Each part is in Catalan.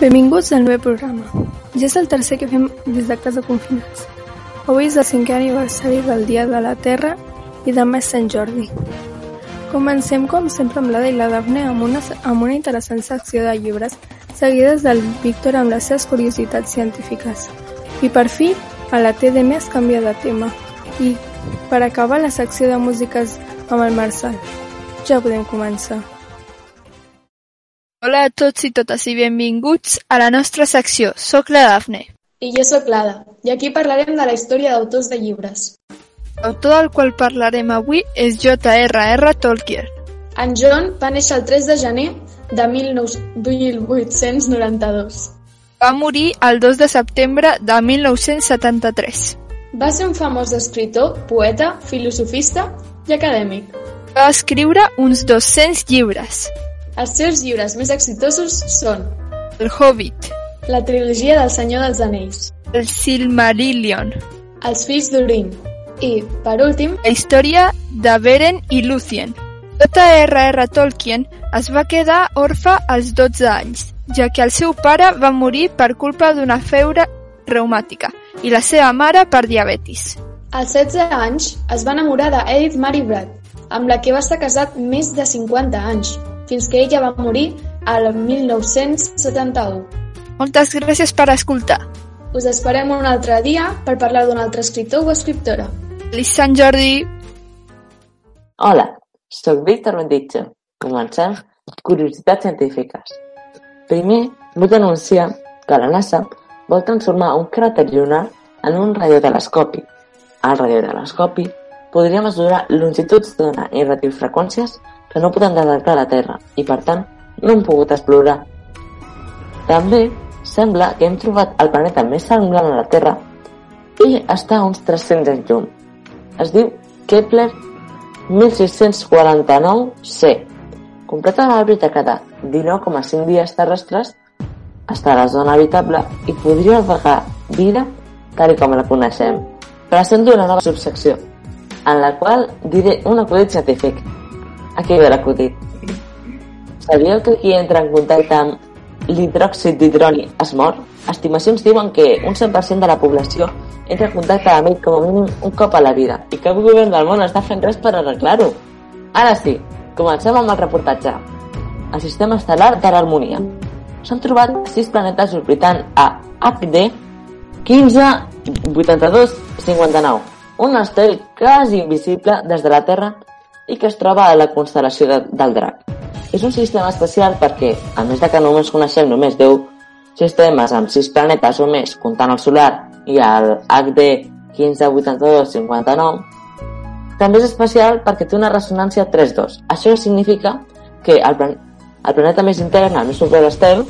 Benvinguts al meu programa. Ja és el tercer que fem des de casa confinats. Avui és el cinquè aniversari del Dia de la Terra i demà és Sant Jordi. Comencem, com sempre, amb l'Ada i la Dafne amb una, amb una interessant secció de llibres seguides del Víctor amb les seves curiositats científiques. I per fi, a la TDM es canvia de tema. I per acabar la secció de músiques amb el Marçal. Ja podem començar. Hola a tots i totes i benvinguts a la nostra secció. Soc la Dafne. I jo sóc l'Ada, i aquí parlarem de la història d'autors de llibres. L'autor del qual parlarem avui és J.R.R. Tolkien. En John va néixer el 3 de gener de 1892. Va morir el 2 de setembre de 1973. Va ser un famós escriptor, poeta, filosofista i acadèmic. Va escriure uns 200 llibres. Els seus llibres més exitosos són El Hobbit, la trilogia del Senyor dels Anells, el Silmarillion, Els fills d'Urin i, per últim, la història de Beren i Lúthien. J.R.R. Tolkien es va quedar orfe als 12 anys, ja que el seu pare va morir per culpa d'una feure reumàtica i la seva mare per diabetis. als 16 anys es va enamorar d'Edith Mary Brad, amb la que va estar casat més de 50 anys, fins que ella va morir al 1971. Moltes gràcies per escoltar. Us esperem un altre dia per parlar d'un altre escriptor o escriptora. Feliç Sant Jordi! Hola, sóc Víctor Benditge. Comencem Curiositats científiques. Primer, vull anunciar que la NASA vol transformar un cràter lunar en un radiotelescopi. Al radiotelescopi podria mesurar longituds d'ona i radiofreqüències que no poden detectar la Terra i, per tant, no hem pogut explorar. També sembla que hem trobat el planeta més semblant a la Terra i està a uns 300 anys llum. Es diu Kepler 1649c. Completa l'òrbita cada 19,5 dies terrestres, està a la zona habitable i podria albergar vida tal com la coneixem. Presento una nova subsecció, en la qual diré un acudit científic. Aquí ve l'acudit. Sabíeu que qui entra en contacte amb l'hidròxid d'hidroni es mor? Estimacions diuen que un 100% de la població entra en contacte amb ell com a mínim un cop a la vida i cap govern del món està fent res per arreglar-ho. Ara sí, comencem amb el reportatge. El sistema estel·lar de l'harmonia. S'han trobat sis planetes orbitant a HD 158259, un estel quasi invisible des de la Terra i que es troba a la constel·lació de, del Drac. És un sistema especial perquè, a més de que només coneixem només 10 sistemes amb 6 planetes o més, comptant el solar i el HD 158259, també és especial perquè té una ressonància 3-2. Això significa que el, plan el planeta més intern, el més a l'estel,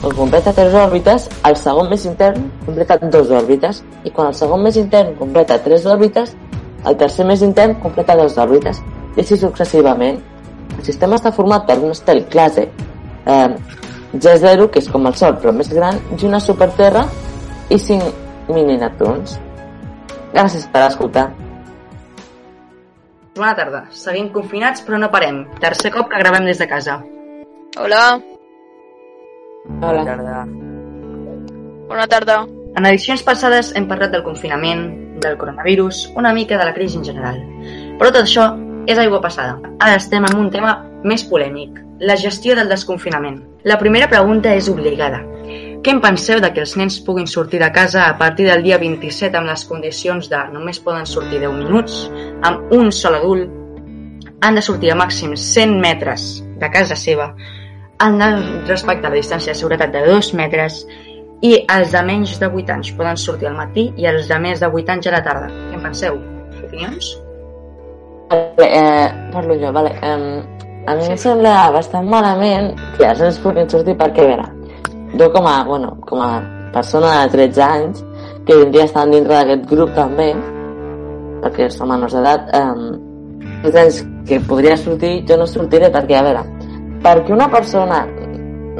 quan completa 3 òrbites, el segon més intern completa 2 òrbites, i quan el segon més intern completa 3 òrbites, el tercer més intern completa 2 òrbites, i així successivament. El sistema està format per un estel classe eh, G0, que és com el Sol, però més gran, i una superterra i 5 mini-neptuns. Gràcies per escoltar. Bona tarda. Seguim confinats però no parem. Tercer cop que gravem des de casa. Hola, Hola. tarda. bona tarda. En edicions passades hem parlat del confinament, del coronavirus, una mica de la crisi en general. Però tot això és aigua passada. Ara estem en un tema més polèmic, la gestió del desconfinament. La primera pregunta és obligada. Què en penseu de que els nens puguin sortir de casa a partir del dia 27 amb les condicions de només poden sortir 10 minuts, amb un sol adult, han de sortir a màxim 100 metres de casa seva, han de respectar la distància de seguretat de 2 metres i els de menys de 8 anys poden sortir al matí i els de més de 8 anys a la tarda. Què en penseu? Opinions? Vale, eh, parlo jo, vale. Eh, a mi em sembla bastant malament que els nens puguin sortir perquè, a veure, jo com a, bueno, com a persona de 13 anys, que vindria estant dintre d'aquest grup també, perquè som menors d'edat, eh, els nens que podria sortir, jo no sortiré perquè, a veure, perquè una persona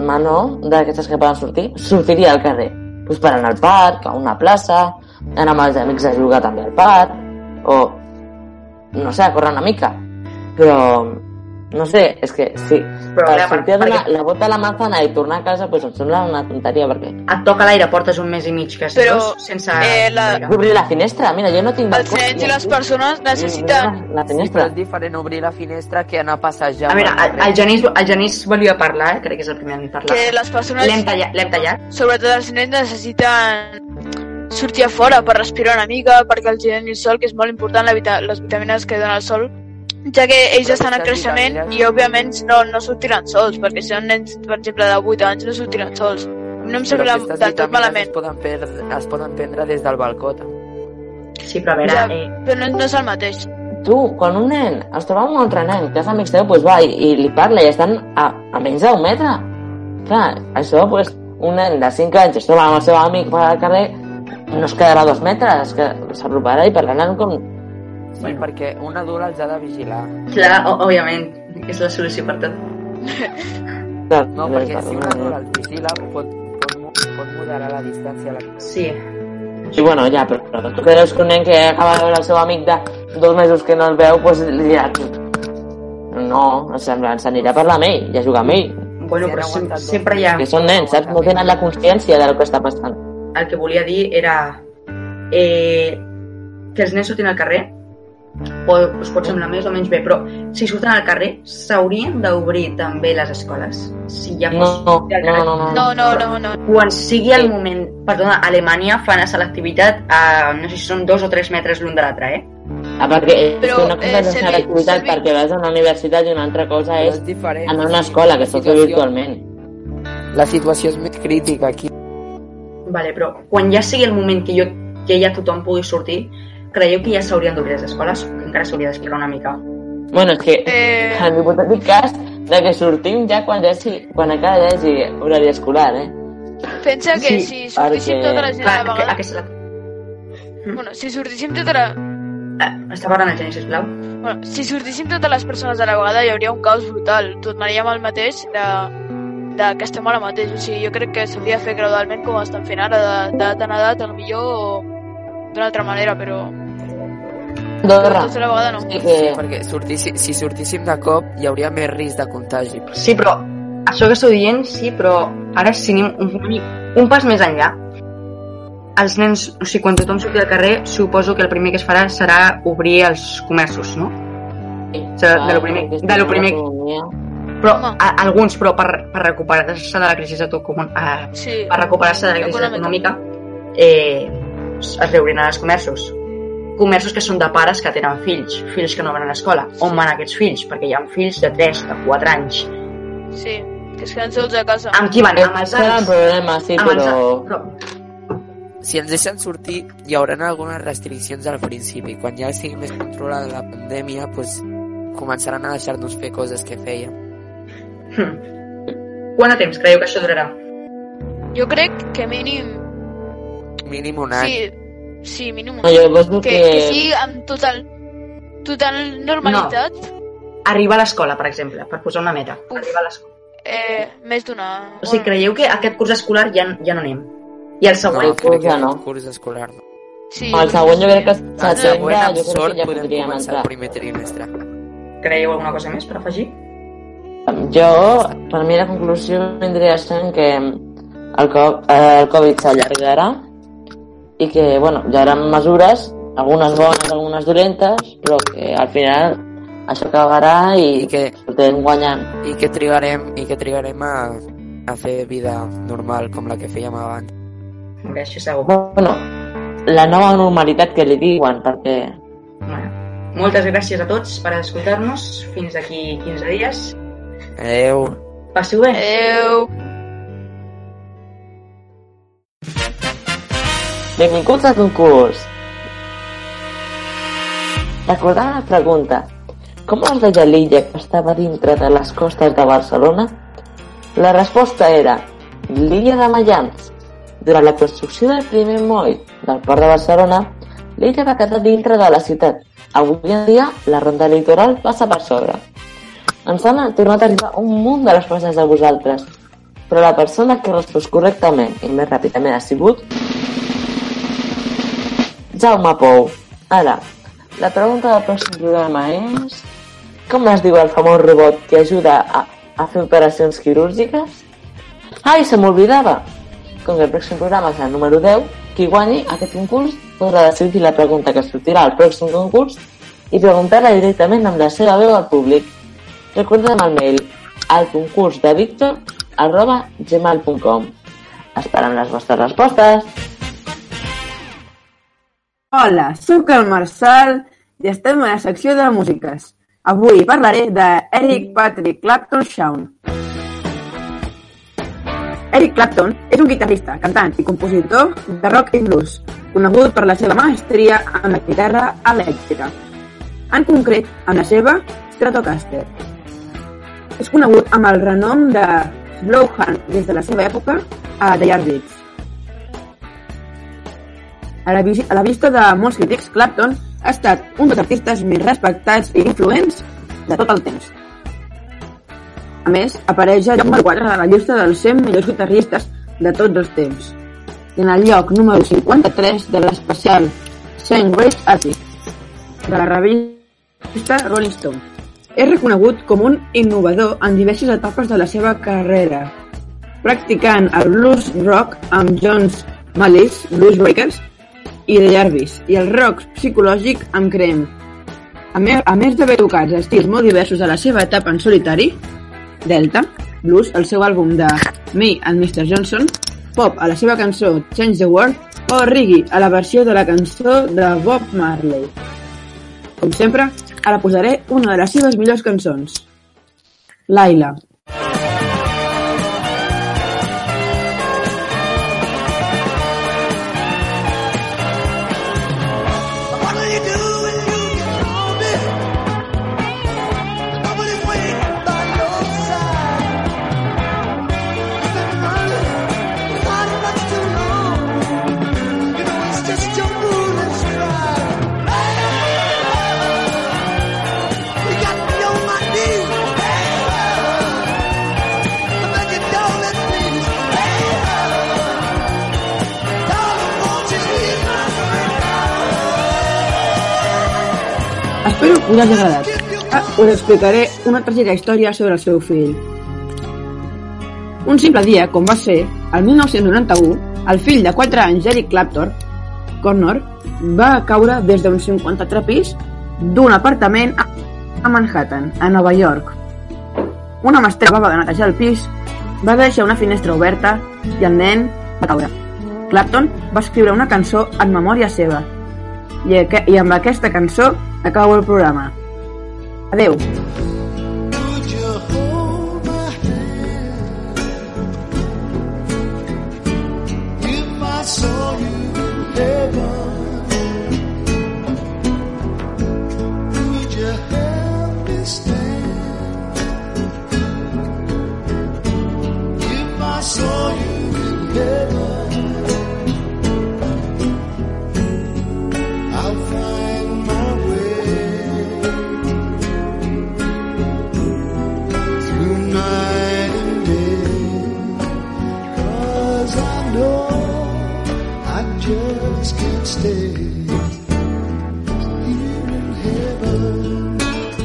menor d'aquestes que poden sortir, sortiria al carrer. Pues per anar al parc, a una plaça, anar amb els amics a jugar també al parc, o no sé, a córrer una mica. Però No sé, és que sí. Però, per a veure, sortir a per- perquè- la bota a la manzana i tornar a casa, pues em sembla una tonteria, perquè... Et toca l'aire, portes un mes i mig, que Però, dos, sense... eh, la-. Obrir la finestra, mira, jo no tinc... Els nens i les persones necessiten... La Sí, finestra. però és diferent obrir la finestra que anar a passejar. A veure, el, el Genís, el Genís volia parlar, eh? crec que és el primer en parlar. que les persones, L'hem tallat, l'hem tallat. sobretot els nens, necessiten sortir a fora per respirar una mica, perquè els doni el sol, que és molt important, la vita les vitamines que dona el sol, ja que ells Però estan en creixement i, òbviament, no, no sortiran sols, perquè si són nens, per exemple, de 8 anys, no sortiran sols. No em sembla del tot malament, Es poden, prendre, es poden prendre des del balcó. Sí, però a veure, Ja. eh, però no, no és el mateix. Tu, quan un nen es troba amb un altre nen que és amic teu, pues va i, i li parla i estan a, a menys d'un metre. Clar, això, pues, un nen de 5 anys es troba amb el seu amic per al carrer, no es quedarà a dos metres, que s'aproparà i parlaran com... Sí, perquè un adult els ha de vigilar. clar, òbviament, és la solució per tot. No, perquè si un adult els vigila pot, pot, pot moderar la distància. a La... Sí, Sí, bueno, ja, però, però tu creus que un nen que acaba de veure el seu amic de dos mesos que no el veu, pues li dirà... No, sembla, s'anirà a parlar amb ell i a jugar amb ell. bueno, però sem aguantat dos sempre hi ha... Que són nens, saps? No tenen la consciència del que està passant. El que volia dir era eh, que els nens surtin al carrer o us pot semblar més o menys bé, però si surten al carrer s'haurien d'obrir també les escoles. Si ja No, no, no, no, no. No, no, no, no. Quan sigui el moment... Perdona, a Alemanya fan la selectivitat a, no sé si són dos o tres metres l'un de l'altre, eh? Ah, perquè és Però, que una cosa eh, és una activitat perquè vas a una universitat i una altra cosa Però és és diferent. anar a una escola, que situació- virtualment. La situació és més crítica aquí. Vale, però quan ja sigui el moment que, jo, que ja tothom pugui sortir, creieu que ja s'haurien d'obrir les escoles? Que encara s'hauria d'explicar una mica. Bueno, és que Eh, en l'hipotètic cas de que sortim ja quan, ja sigui, quan encara hi hagi horari escolar, eh? pensa que Sí, si sortíssim perquè- tota la gent a la vegada... que la... Bueno, si sortíssim tota la... Ah, està parlant el Genís, sisplau? Bueno, si sortíssim totes les persones a la vegada hi hauria un caos brutal. Tornaríem al mateix de, de que estem ara mateix. O sigui, jo crec que s'hauria de fer gradualment com estan fent ara, de- d'edat en edat, a millor o d'una altra manera, però Andorra. a la vegada no. Sí Sí, que... perquè sortissi, si sortíssim de cop hi hauria més risc de contagi. Sí, però això que esteu dient, sí, però ara si anem un, un pas més enllà, els nens, o sigui, quan tothom surti al carrer, suposo que el primer que es farà serà obrir els comerços, no? sigui, de lo primer- de lo primer- Però a, alguns, però per, per recuperar-se de la crisi econòmica, eh, Sí, per recuperar-se de la crisi Econòmica. econòmica, eh, es reobriran els comerços. Comerços que són de pares que tenen fills, fills que no van a l'escola. On van aquests fills? Perquè hi ha fills de 3, de 4 anys. sí, que es queden sols a casa. Amb qui van? Amb els avis? problema, sí, Amb però... Però, Si ens deixen sortir, hi haurà algunes restriccions al principi. Quan ja estigui més controlada la pandèmia, pues, començaran a deixar-nos fer coses que fèiem. hm. Quant de temps creieu que això durarà? Jo crec que mínim... Mínim un any. Sí, sí, mínim un No, jo penso que, que... que sigui amb total, total normalitat, Arribar a l'escola, per exemple, per posar una meta. Uf. Arribar a l'escola. eh, més d'una... O sigui, creieu que aquest curs escolar ja, ja no anem? I el següent? No, que ja el no. curs escolar no. Sí, El següent jo crec que El setembre, jo crec sort, que ja podríem començar el entrar. primer trimestre. Creieu alguna cosa més per afegir? Jo, per mi la conclusió vindria sent que el, co eh, el Covid s'allargarà i que, bueno, hi haurà mesures, algunes bones, algunes dolentes, però que al final això acabarà i, I que, sortirem guanyant. i que trigarem, i que trigarem a, a fer vida normal com la que fèiem abans. Bé, això segur. Bueno, la nova normalitat que li diuen, perquè Bueno, moltes gràcies a tots per escoltar-nos. Fins d'aquí 15 dies. Adeu. Passeu bé. Adeu. Benvinguts al concurs! Recordant la pregunta com es deia l'illa que estava dintre de les costes de Barcelona? La resposta era l'illa de Mayans. Durant la construcció del primer moll del port de Barcelona, l'illa va quedar dintre de la ciutat. Avui en dia, la ronda litoral passa per sobre. Ens han tornat a arribar un munt de respostes de vosaltres, però la persona que respost correctament i més ràpidament ha sigut Jaume Pou. Ara, la pregunta del pròxim programa és... Com es diu el famós robot que ajuda a, a fer operacions quirúrgiques? Ai, se m'oblidava! Com que el pròxim programa serà el número 10, qui guanyi aquest concurs podrà decidir la pregunta que sortirà al pròxim concurs i preguntar-la directament amb la seva veu al públic. Recordem el mail al concurs de Víctor arroba gmail.com Esperem les vostres respostes. Hola, sóc el Marçal i estem a la secció de músiques. Avui parlaré de Eric Patrick Clapton Shawn. Eric Clapton és un guitarrista, cantant i compositor de rock i blues, conegut per la seva maestria amb la guitarra elèctrica, en concret amb la seva Stratocaster. És conegut amb el renom de Slowhand des de la seva època a The Yardbirds. A la, a la vista de molts crítics, Clapton ha estat un dels artistes més respectats i influents de tot el temps. A més, apareix al lloc número 4 de la llista dels 100 millors guitarristes de tots els temps. I en el lloc número 53 de l'especial 100 Great Artists de la revista Rolling Stone. És reconegut com un innovador en diverses etapes de la seva carrera, practicant el blues rock amb Jones Malice, Blues Breakers, i de Jarvis, i el rock psicològic amb Cream. A, me a més d'haver tocat estils molt diversos de la seva etapa en solitari, Delta, blues, el seu àlbum de Me and Mr. Johnson, pop a la seva cançó Change the World o reggae a la versió de la cançó de Bob Marley. Com sempre, ara posaré una de les seves millors cançons. Laila. Espero que us hagi agradat. Ah, us explicaré una tràgica història sobre el seu fill. Un simple dia, com va ser, el 1991, el fill de 4 anys Eric Clapton, Connor, va caure des d'un 53 pis d'un apartament a Manhattan, a Nova York. Una mestressa va netejar el pis, va deixar una finestra oberta i el nen va caure. Clapton va escriure una cançó en memòria seva i, i amb aquesta cançó acabo el programa. Adeu.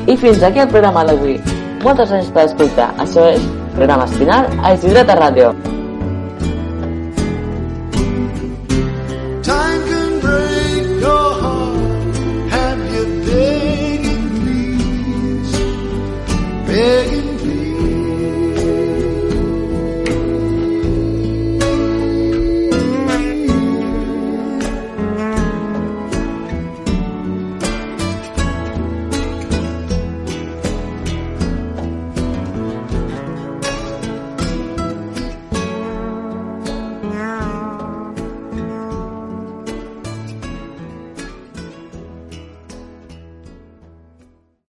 I fins aquí el programa d'avui. Moltes gràcies per escoltar. Això és Programa Espinal a Isidreta Ràdio.